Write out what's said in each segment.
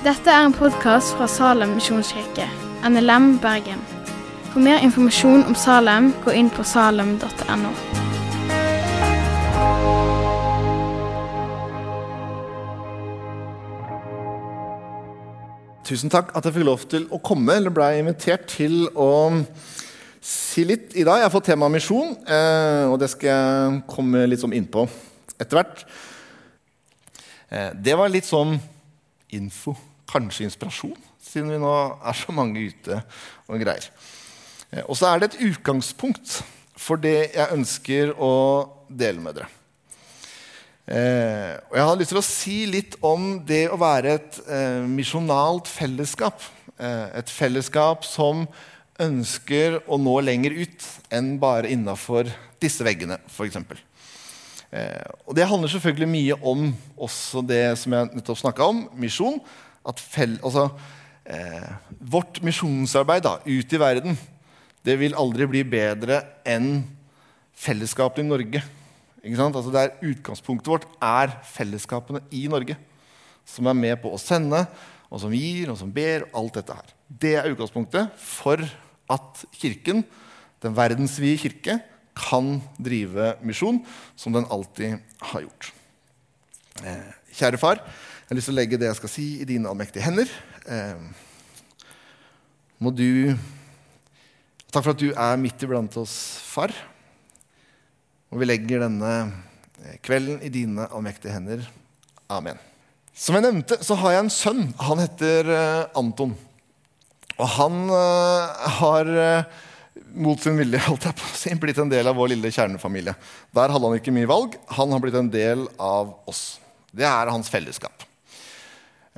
Dette er en podkast fra Salem misjonskirke, NLM Bergen. For mer informasjon om Salem, gå inn på salem.no. Tusen takk at jeg fikk lov til å komme, eller ble invitert til å si litt i dag. Jeg har fått tema misjon, eh, og det skal jeg komme litt sånn innpå etter hvert. Eh, det var litt sånn info, kanskje inspirasjon, siden vi nå er så mange ute og greier. Eh, og så er det et utgangspunkt for det jeg ønsker å dele med dere. Eh, og jeg har lyst til å si litt om det å være et eh, misjonalt fellesskap. Eh, et fellesskap som ønsker å nå lenger ut enn bare innafor disse veggene, f.eks. Eh, og det handler selvfølgelig mye om også det som jeg nettopp snakka om, misjon. At fell, altså, eh, vårt misjonsarbeid da, ut i verden det vil aldri bli bedre enn fellesskapet i Norge. Altså der Utgangspunktet vårt er fellesskapene i Norge. Som er med på å sende, og som gir, og som ber. og alt dette her. Det er utgangspunktet for at Kirken, den verdensvide kirke, kan drive misjon, som den alltid har gjort. Eh, kjære far, jeg har lyst til å legge det jeg skal si, i dine allmektige hender. Eh, må du Takk for at du er midt iblant oss, far. Og vi legger denne eh, kvelden i dine allmektige hender. Amen. Som jeg nevnte, så har jeg en sønn. Han heter eh, Anton. Og han uh, har mot sin vilje holdt jeg på å si, blitt en del av vår lille kjernefamilie. Der hadde han ikke mye valg. Han har blitt en del av oss. Det er hans fellesskap.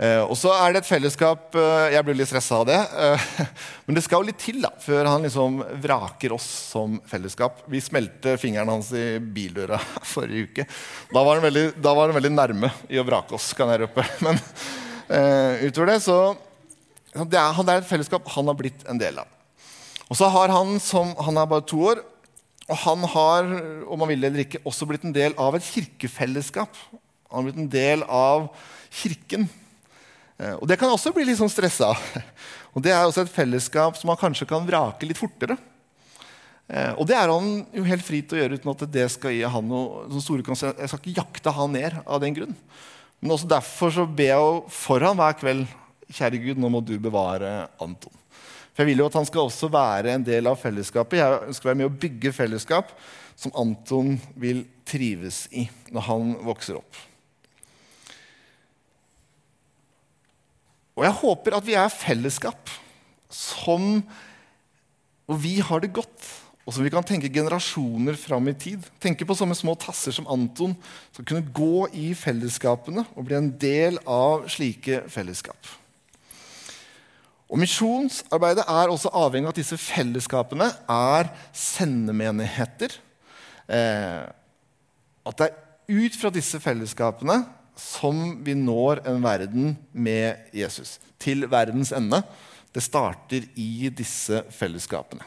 Eh, og så er det et fellesskap eh, Jeg blir litt stressa av det. Eh, men det skal jo litt til da, før han liksom vraker oss som fellesskap. Vi smelte fingeren hans i bildøra forrige uke. Da var han veldig, var han veldig nærme i å vrake oss. kan jeg røpe. Men utover det så det er, Han er et fellesskap han har blitt en del av. Og så har Han som, han er bare to år, og han har om han vil eller ikke, også blitt en del av et kirkefellesskap. Han har blitt en del av kirken. Eh, og Det kan også bli litt sånn stressa. Og Det er også et fellesskap som man kanskje kan vrake litt fortere. Eh, og det er han jo helt fri til å gjøre uten at det skal gi han noe store Jeg skal ikke jakte han ned av den grunn. Men også derfor så ber jeg for han hver kveld Kjære Gud, nå må du bevare Anton. For Jeg vil jo at han skal også være en del av fellesskapet. Jeg skal være med å bygge fellesskap som Anton vil trives i når han vokser opp. Og jeg håper at vi er fellesskap som Og vi har det godt, og som vi kan tenke generasjoner fram i tid. Tenke på sånne små tasser som Anton, som kunne gå i fellesskapene og bli en del av slike fellesskap. Og Misjonsarbeidet er også avhengig av at disse fellesskapene er sendemenigheter. Eh, at det er ut fra disse fellesskapene som vi når en verden med Jesus. Til verdens ende. Det starter i disse fellesskapene.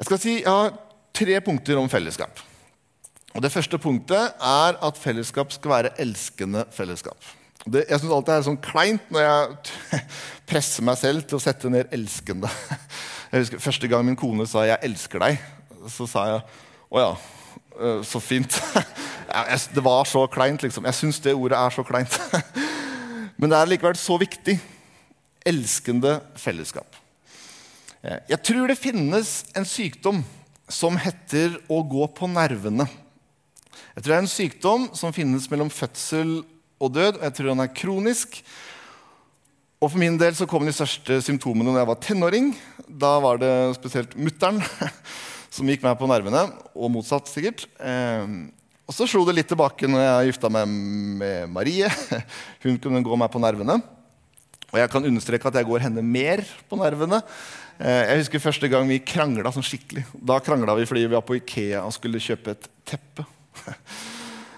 Jeg skal si, jeg har tre punkter om fellesskap. Og Det første punktet er at fellesskap skal være elskende fellesskap. Det, jeg syns alltid det er sånn kleint når jeg presser meg selv til å sette ned 'elskende'. Jeg husker Første gang min kone sa 'jeg elsker deg', så sa jeg 'å ja, Eh, så fint. det var så kleint, liksom. Jeg syns det ordet er så kleint. Men det er likevel så viktig. Elskende fellesskap. Eh, jeg tror det finnes en sykdom som heter å gå på nervene. Jeg tror det er en sykdom som finnes mellom fødsel og død, og jeg tror den er kronisk. Og For min del så kom de største symptomene da jeg var tenåring. Da var det spesielt mutter'n som gikk meg på nervene, og motsatt sikkert. Og så slo det litt tilbake når jeg gifta meg med Marie. Hun kunne gå meg på nervene. Og jeg kan understreke at jeg går henne mer på nervene. Eh, jeg husker første gang vi krangla sånn skikkelig. Da krangla vi fordi vi var på Ikea og skulle kjøpe et teppe.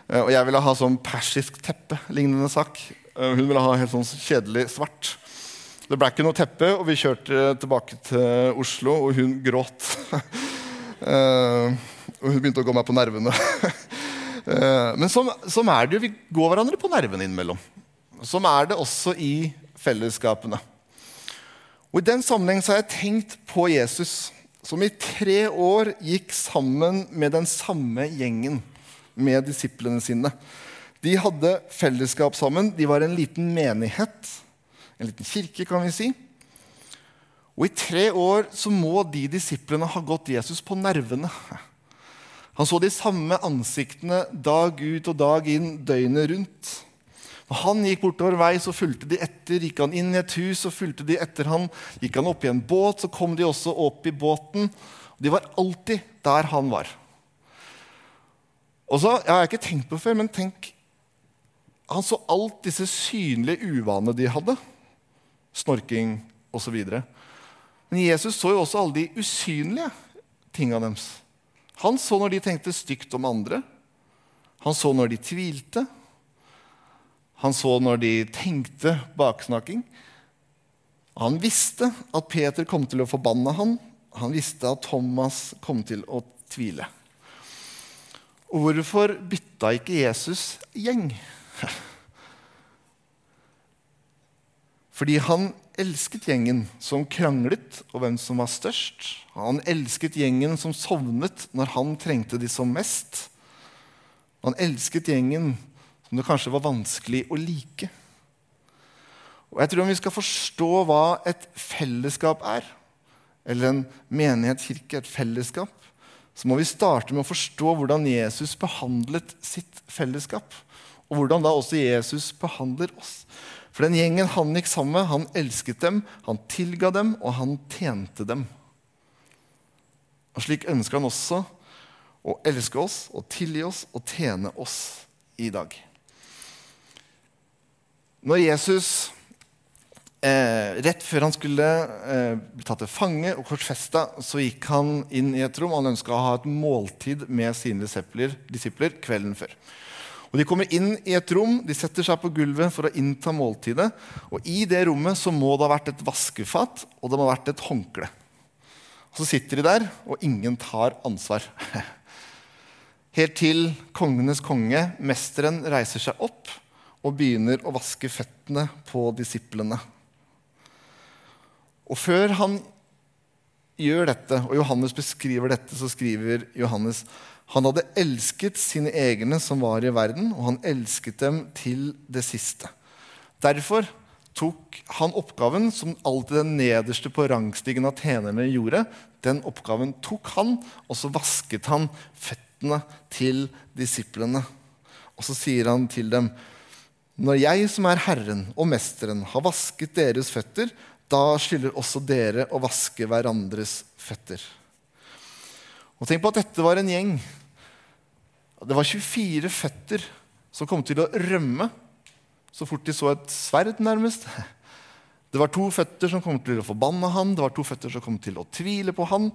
Eh, og jeg ville ha sånn persisk teppe, lignende sak. Eh, hun ville ha helt sånn kjedelig svart. Det ble ikke noe teppe, og vi kjørte tilbake til Oslo, og hun gråt. Og hun begynte å gå meg på nervene. uh, men sånn, sånn, er det jo. Vi går hverandre på nervene innimellom. som er det også i fellesskapene. Og I den sammenheng har jeg tenkt på Jesus, som i tre år gikk sammen med den samme gjengen med disiplene sine. De hadde fellesskap sammen. De var en liten menighet. En liten kirke, kan vi si. Og i tre år så må de disiplene ha gått Jesus på nervene. Han så de samme ansiktene dag ut og dag inn døgnet rundt. Når han gikk bortover vei, så fulgte de etter. Gikk han inn i et hus, så fulgte de etter han. Gikk han opp i en båt, så kom de også opp i båten. De var alltid der han var. Og så, Jeg har ikke tenkt på før, men tenk Han så alt disse synlige uvanene de hadde. Snorking osv. Men Jesus så jo også alle de usynlige tinga deres. Han så når de tenkte stygt om andre. Han så når de tvilte. Han så når de tenkte baksnakking. Han visste at Peter kom til å forbanne ham. Han visste at Thomas kom til å tvile. Og hvorfor bytta ikke Jesus gjeng? Fordi han elsket gjengen som kranglet, og hvem som var størst. Han elsket gjengen som sovnet når han trengte de som mest. Han elsket gjengen som det kanskje var vanskelig å like. Og jeg tror Om vi skal forstå hva et fellesskap er, eller en menighet, kirke, et fellesskap, så må vi starte med å forstå hvordan Jesus behandlet sitt fellesskap. Og hvordan da også Jesus behandler oss. For den gjengen han gikk sammen med, han elsket dem, han tilga dem, og han tjente dem. Og Slik ønsker han også å elske oss og tilgi oss og tjene oss i dag. Når Jesus eh, rett før han skulle eh, bli tatt til fange og korsfesta, så gikk han inn i et rom. Han ønska å ha et måltid med sine disipler, disipler kvelden før. Og De kommer inn i et rom, de setter seg på gulvet for å innta måltidet. Og I det rommet så må det ha vært et vaskefat og det må ha vært et håndkle. Og Så sitter de der, og ingen tar ansvar. Helt til kongenes konge, mesteren, reiser seg opp og begynner å vaske føttene på disiplene. Og før han gjør dette, og Johannes beskriver dette, så skriver Johannes han hadde elsket sine egne som var i verden, og han elsket dem til det siste. Derfor tok han oppgaven som alltid den nederste på rangstigen av tjenerne gjorde. Den oppgaven tok han, og så vasket han føttene til disiplene. Og så sier han til dem når jeg som er Herren og Mesteren, har vasket deres føtter, da skylder også dere å vaske hverandres føtter. Og Tenk på at dette var en gjeng. Det var 24 føtter som kom til å rømme så fort de så et sverd, nærmest. Det var to føtter som kom til å forbanne han, det var to føtter som kom til å tvile på han.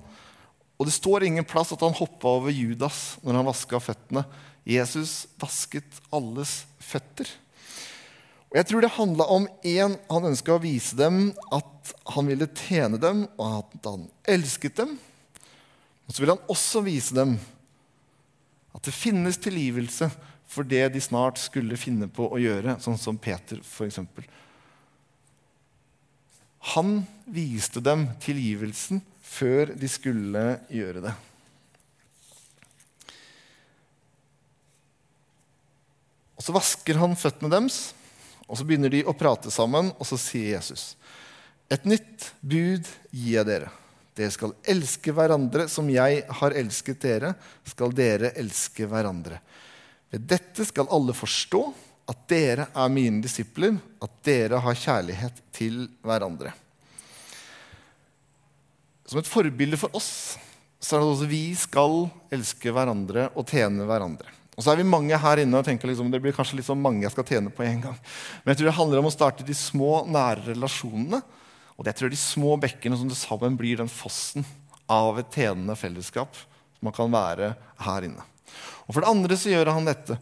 Og det står ingen plass at han hoppa over Judas når han vaska føttene. Jesus vasket alles føtter. Og Jeg tror det handla om én han ønska å vise dem at han ville tjene dem, og at han elsket dem. Og så ville han også vise dem at det finnes tilgivelse for det de snart skulle finne på å gjøre, sånn som Peter f.eks. Han viste dem tilgivelsen før de skulle gjøre det. Og så vasker han føttene deres. Og Så begynner de å prate sammen, og så sier Jesus.: Et nytt bud gir jeg dere. Dere skal elske hverandre som jeg har elsket dere, skal dere elske hverandre. Ved dette skal alle forstå at dere er mine disipler, at dere har kjærlighet til hverandre. Som et forbilde for oss så er det også vi skal elske hverandre og tjene hverandre. Og så er vi mange her inne og tenker liksom, det blir kanskje litt sånn mange jeg skal tjene på en gang. Men jeg tror det handler om å starte de små, nære relasjonene. Og det tror de små bekkene som til sammen blir den fossen av et tjenende fellesskap som man kan være her inne. Og For det andre så gjør han dette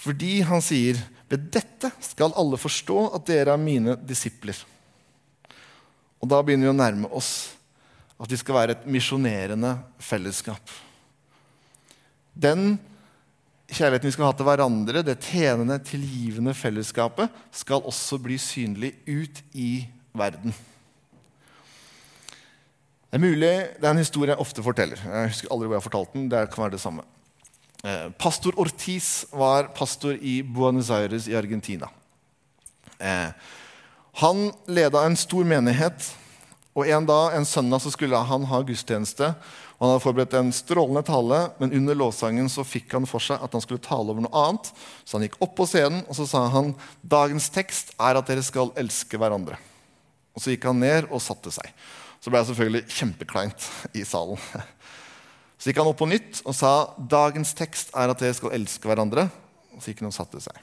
fordi han sier ved dette skal alle forstå at dere er mine disipler. Og da begynner vi å nærme oss at vi skal være et misjonerende fellesskap. Den kjærligheten vi skal ha til hverandre, det tjenende, tilgivende fellesskapet, skal også bli synlig ut i verden. Det er mulig, det er en historie jeg ofte forteller. Jeg husker aldri hvor jeg har fortalt den. Det kan være det samme. Eh, pastor Ortiz var pastor i Buenos Aires i Argentina. Eh, han leda en stor menighet, og en dag, en søndag så skulle han ha gudstjeneste. Han hadde forberedt en strålende tale, men under lovsangen så fikk han for seg at han skulle tale over noe annet. Så han gikk opp på scenen og så sa han, dagens tekst er at dere skal elske hverandre. Og Så gikk han ned og satte seg. Så ble jeg selvfølgelig kjempekleint i salen. Så gikk han opp på nytt og sa dagens tekst er at dere skal elske hverandre. Så gikk han og satte seg.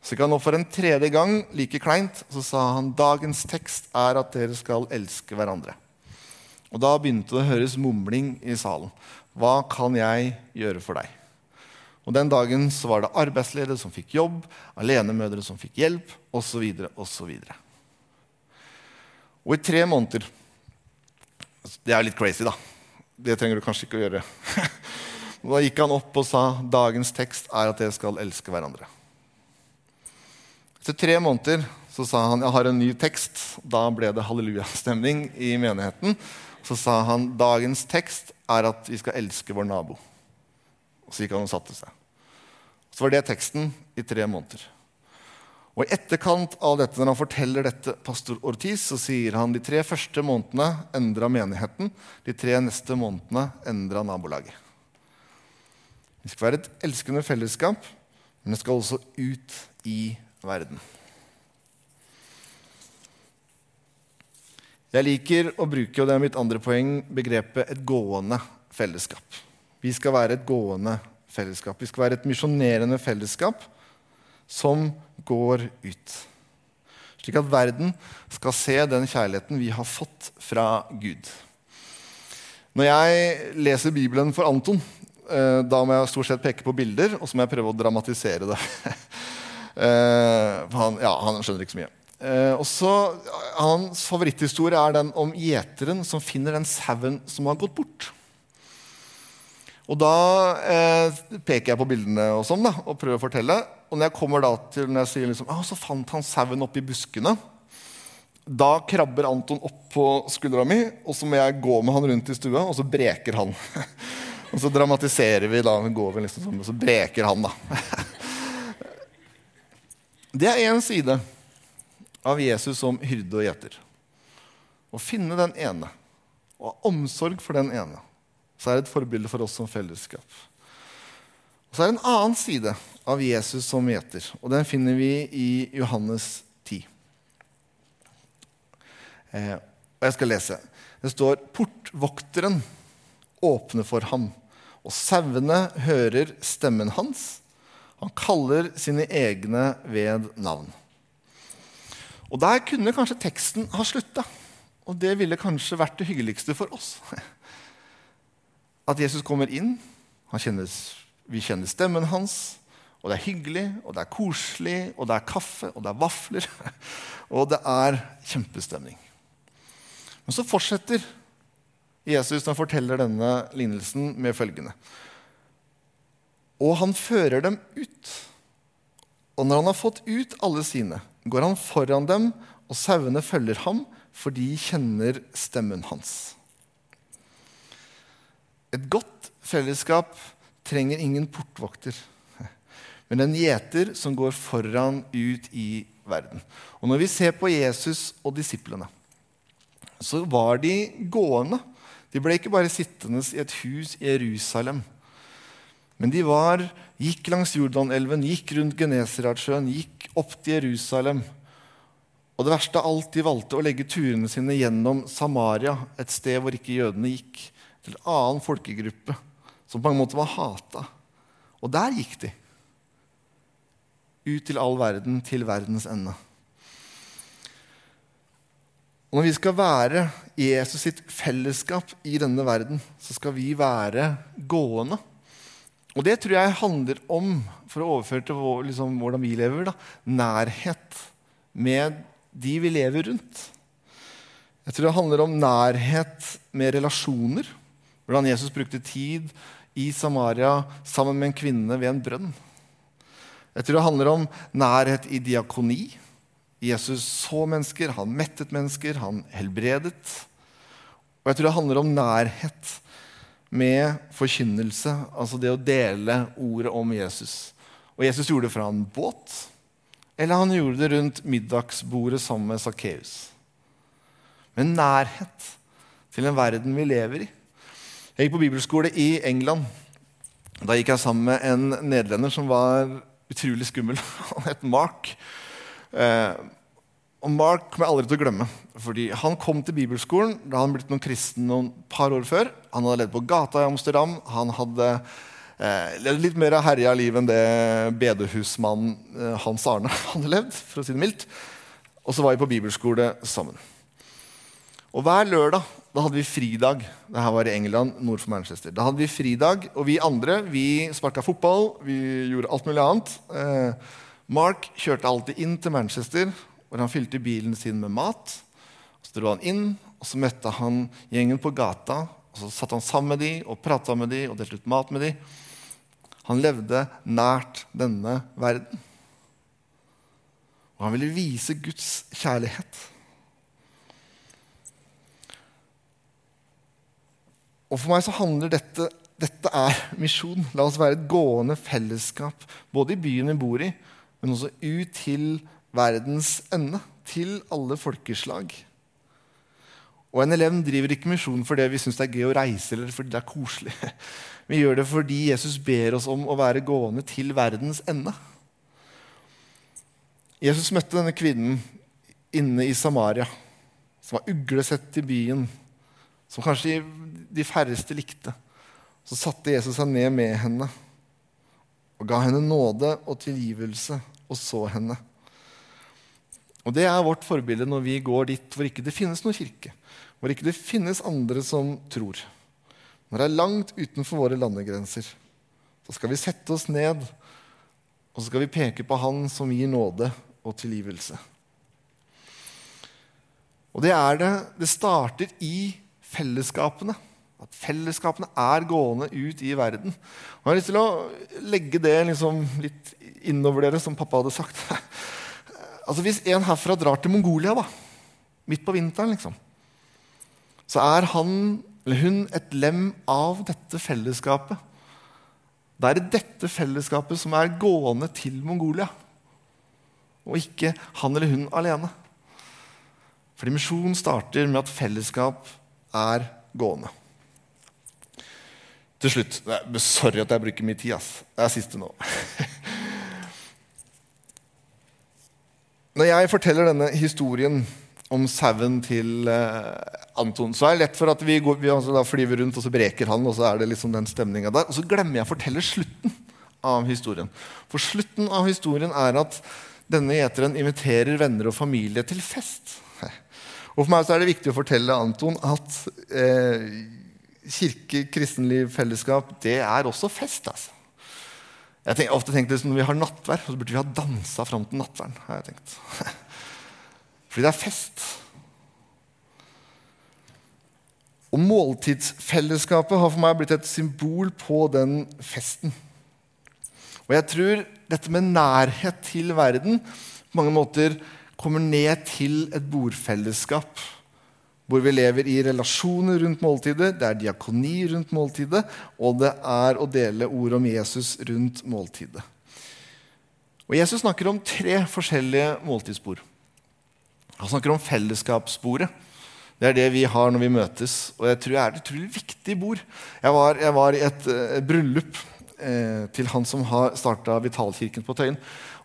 Så gikk han opp for en tredje gang, like kleint, og så sa han dagens tekst er at dere skal elske hverandre. Og da begynte det å høres mumling i salen. Hva kan jeg gjøre for deg? Og Den dagen så var det arbeidsledere som fikk jobb, alenemødre som fikk hjelp, osv. osv. Og i tre måneder Det er litt crazy, da. Det trenger du kanskje ikke å gjøre. da gikk han opp og sa dagens tekst er at dere skal elske hverandre. Etter tre måneder så sa han jeg har en ny tekst. Da ble det hallelujastemning i menigheten så sa han dagens tekst er at vi skal elske vår nabo. Så gikk han og satte seg. Så var det teksten i tre måneder. Og I etterkant av dette, når han forteller dette pastor Ortiz, så sier han de tre første månedene endra menigheten. De tre neste månedene endra nabolaget. Vi skal være et elskende fellesskap, men det skal også ut i verden. Jeg liker å bruke og det er mitt andre poeng, begrepet et gående fellesskap. Vi skal være et gående fellesskap. Vi skal være et misjonerende fellesskap som går ut. Slik at verden skal se den kjærligheten vi har fått fra Gud. Når jeg leser Bibelen for Anton, eh, da må jeg stort sett peke på bilder, og så må jeg prøve å dramatisere det. Eh, han, ja, han skjønner ikke så mye. Eh, og Hans favoritthistorie er den om gjeteren som finner den sauen som har gått bort. Og Da eh, peker jeg på bildene og sånn da, og prøver å fortelle. Og når jeg kommer da til når jeg sier liksom, ah, så fant han sauen oppi buskene, da krabber Anton opp på skuldra mi, og så må jeg gå med han rundt i stua, og så breker han. og så dramatiserer vi, da, går vi liksom sånn, og så breker han, da. det er én side av Jesus som hyrde og gjeter. Å finne den ene og ha omsorg for den ene, så er det et forbilde for oss som fellesskap. Og Så er det en annen side av Jesus som gjeter, og den finner vi i Johannes 10. Eh, og jeg skal lese. Det står portvokteren åpner for ham, og sauene hører stemmen hans. Han kaller sine egne ved navn. Og der kunne kanskje teksten ha slutta. Og det ville kanskje vært det hyggeligste for oss. At Jesus kommer inn, Han kjennes, vi kjenner stemmen hans, og det er hyggelig, og det er koselig, og det er kaffe, og det er vafler. Og det er kjempestemning. Men så fortsetter Jesus når han forteller denne lignelsen med følgende. Og han fører dem ut. Og når han har fått ut alle sine, går han foran dem, og sauene følger ham, for de kjenner stemmen hans. Et godt fellesskap trenger ingen portvokter, men en gjeter som går foran ut i verden. Og Når vi ser på Jesus og disiplene, så var de gående. De ble ikke bare sittende i et hus i Jerusalem. Men de var, gikk langs Jordanelven, gikk rundt Genesaretsjøen, gikk opp til Jerusalem. Og det verste av alt, de valgte å legge turene sine gjennom Samaria, et sted hvor ikke jødene gikk, til en annen folkegruppe som på en måte var hata. Og der gikk de. Ut til all verden, til verdens ende. Og når vi skal være Jesus sitt fellesskap i denne verden, så skal vi være gående. Og det tror jeg handler om, for å overføre til liksom, hvordan vi lever, da, nærhet med de vi lever rundt. Jeg tror det handler om nærhet med relasjoner. Hvordan Jesus brukte tid i Samaria sammen med en kvinne ved en brønn. Jeg tror det handler om nærhet i diakoni. Jesus så mennesker, han mettet mennesker, han helbredet. Og jeg tror det handler om nærhet med forkynnelse, altså det å dele ordet om Jesus. Og Jesus gjorde det fra en båt, eller han gjorde det rundt middagsbordet sammen med Sakkeus. Men nærhet til en verden vi lever i. Jeg gikk på bibelskole i England. Da gikk jeg sammen med en nederlender som var utrolig skummel. Han het Mark. Eh, og Mark kommer jeg aldri til å glemme. fordi Han kom til bibelskolen da han blitt noen kristen noen par år før. Han hadde levd på gata i Amsterdam. Han hadde eh, litt mer herja liv enn det bedehusmannen eh, Hans Arne hadde levd. for å si det mildt. Og så var vi på bibelskole sammen. Og Hver lørdag da hadde vi fridag. Dette var i England, nord for Manchester. Da hadde vi fridag, Og vi andre vi sparka fotball, vi gjorde alt mulig annet. Eh, Mark kjørte alltid inn til Manchester hvor han fylte bilen sin med mat. Så dro han inn, og så møtte han gjengen på gata. og Så satt han sammen med dem og prata med dem og delte ut mat med dem. Han levde nært denne verden. Og han ville vise Guds kjærlighet. Og For meg så handler dette dette er misjon. La oss være et gående fellesskap, både i byen vi bor i, men også ut til verdens ende, til alle folkeslag. Og NLM driver ikke misjon fordi vi syns det er gøy å reise eller fordi det er koselig. Vi gjør det fordi Jesus ber oss om å være gående til verdens ende. Jesus møtte denne kvinnen inne i Samaria, som var uglesett i byen, som kanskje de færreste likte. Så satte Jesus seg ned med henne og ga henne nåde og tilgivelse og så henne. Og Det er vårt forbilde når vi går dit hvor ikke det finnes noen kirke. Hvor ikke det finnes andre som tror. Når det er langt utenfor våre landegrenser. Så skal vi sette oss ned, og så skal vi peke på Han som gir nåde og tilgivelse. Og det er det Det starter i fellesskapene. At fellesskapene er gående ut i verden. Og jeg har lyst til å legge det liksom litt innover dere, som pappa hadde sagt. Altså Hvis en herfra drar til Mongolia da, midt på vinteren, liksom, så er han eller hun et lem av dette fellesskapet. Det er dette fellesskapet som er gående til Mongolia, og ikke han eller hun alene. Fordi misjon starter med at fellesskap er gående. Til slutt Sorry at jeg bruker mye tid. Ass. Det er siste nå. Når jeg forteller denne historien om sauen til uh, Anton, så er det lett for at vi, går, vi altså flyver rundt, og så breker han, og så er det liksom den stemninga der. Og så glemmer jeg å fortelle slutten av historien. For slutten av historien er at denne gjeteren inviterer venner og familie til fest. Og for meg så er det viktig å fortelle Anton at eh, kirke, kristenliv, fellesskap, det er også fest. altså. Jeg har ofte tenkt at Når vi har nattvær, så burde vi ha dansa fram til nattverden. har jeg tenkt. Fordi det er fest. Og måltidsfellesskapet har for meg blitt et symbol på den festen. Og jeg tror dette med nærhet til verden på mange måter kommer ned til et bordfellesskap hvor vi lever i relasjoner rundt måltidet, det er diakoni rundt måltidet, og det er å dele ord om Jesus rundt måltidet. Og Jesus snakker om tre forskjellige måltidsbord. Han snakker om fellesskapsbordet. Det er det vi har når vi møtes, og jeg tror det er et utrolig viktig bord. Jeg var, jeg var i et, et eh, bryllup eh, til han som har starta Vitalkirken på Tøyen.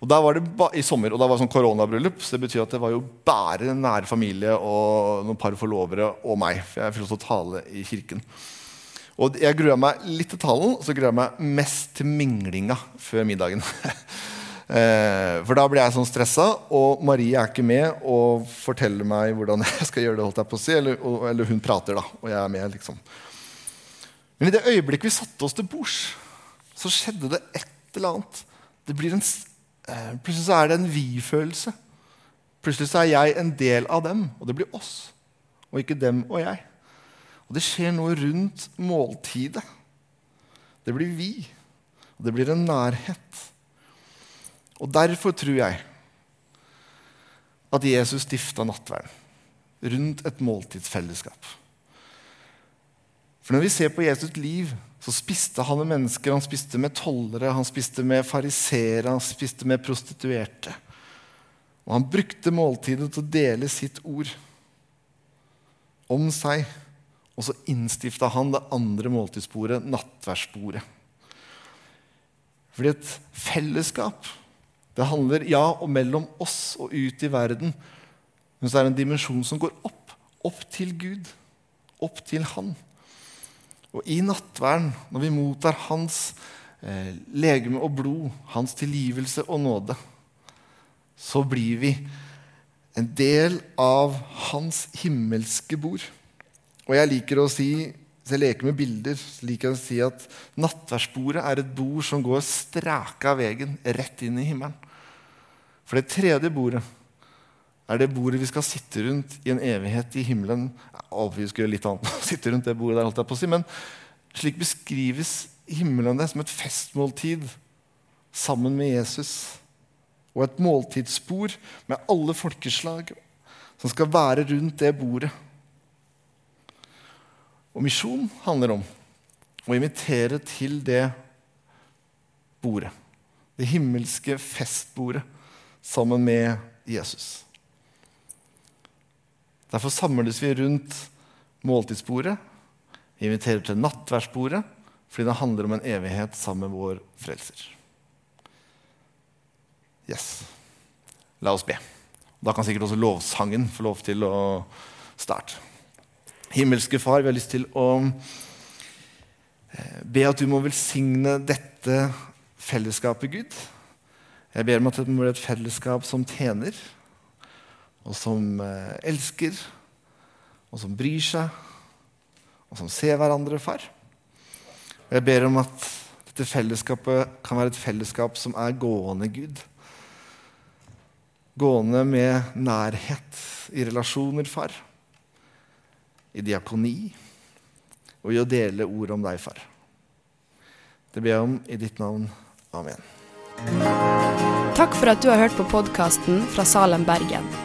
Og da var det i sommer, og da var det sånn koronabryllup. Så det betyr at det var jo bare nære familie og noen par forlovere og meg. For jeg fikk også tale i kirken. Og jeg grua meg litt til talen, og så grua jeg meg mest til minglinga før middagen. Eh, for da blir jeg sånn stressa, og Marie er ikke med og forteller meg hvordan jeg skal gjøre det. holdt jeg på å si, eller, eller hun prater, da, og jeg er med. liksom. Men i det øyeblikket vi satte oss til bords, så skjedde det et eller annet. En Eh, plutselig så er det en vi-følelse. Plutselig så er jeg en del av dem, og det blir oss. Og ikke dem og jeg. Og det skjer noe rundt måltidet. Det blir vi. Og det blir en nærhet. Og derfor tror jeg at Jesus stifta nattverden rundt et måltidsfellesskap. For når vi ser på Jesus' liv, så spiste han med mennesker. Han spiste med tollere, han spiste med fariseere, han spiste med prostituerte. Og han brukte måltidet til å dele sitt ord om seg. Og så innstifta han det andre måltidsbordet, nattverdsbordet. Fordi et fellesskap det handler ja og mellom oss og ut i verden. Men så er det en dimensjon som går opp. Opp til Gud. Opp til Han. Og i nattverden, når vi mottar Hans eh, legeme og blod, Hans tilgivelse og nåde, så blir vi en del av Hans himmelske bord. Og jeg liker å si hvis jeg leker med bilder, så liker jeg å si at nattverdsbordet er et bord som går straka av veien rett inn i himmelen. For det tredje bordet er det bordet vi skal sitte rundt i en evighet i himmelen. Vi skal litt annet sitte rundt det bordet der, holdt jeg på å si. Men slik beskrives himmelen det som et festmåltid sammen med Jesus. Og et måltidsbord med alle folkeslag som skal være rundt det bordet. Og misjon handler om å invitere til det bordet. Det himmelske festbordet sammen med Jesus. Derfor samles vi rundt måltidsbordet. Vi inviterer til nattverdsbordet fordi det handler om en evighet sammen med vår frelser. Yes. La oss be. Da kan sikkert også lovsangen få lov til å starte. Himmelske Far, vi har lyst til å eh, be at du må velsigne dette fellesskapet, Gud. Jeg ber om at det må bli et fellesskap som tjener, og som eh, elsker, og som bryr seg, og som ser hverandre, far. Jeg ber om at dette fellesskapet kan være et fellesskap som er gående, Gud. Gående med nærhet i relasjoner, far i diakoni og i å dele ord om deg, far. Det ber jeg om i ditt navn. Amen. Takk for at du har hørt på podkasten fra Salem, Bergen.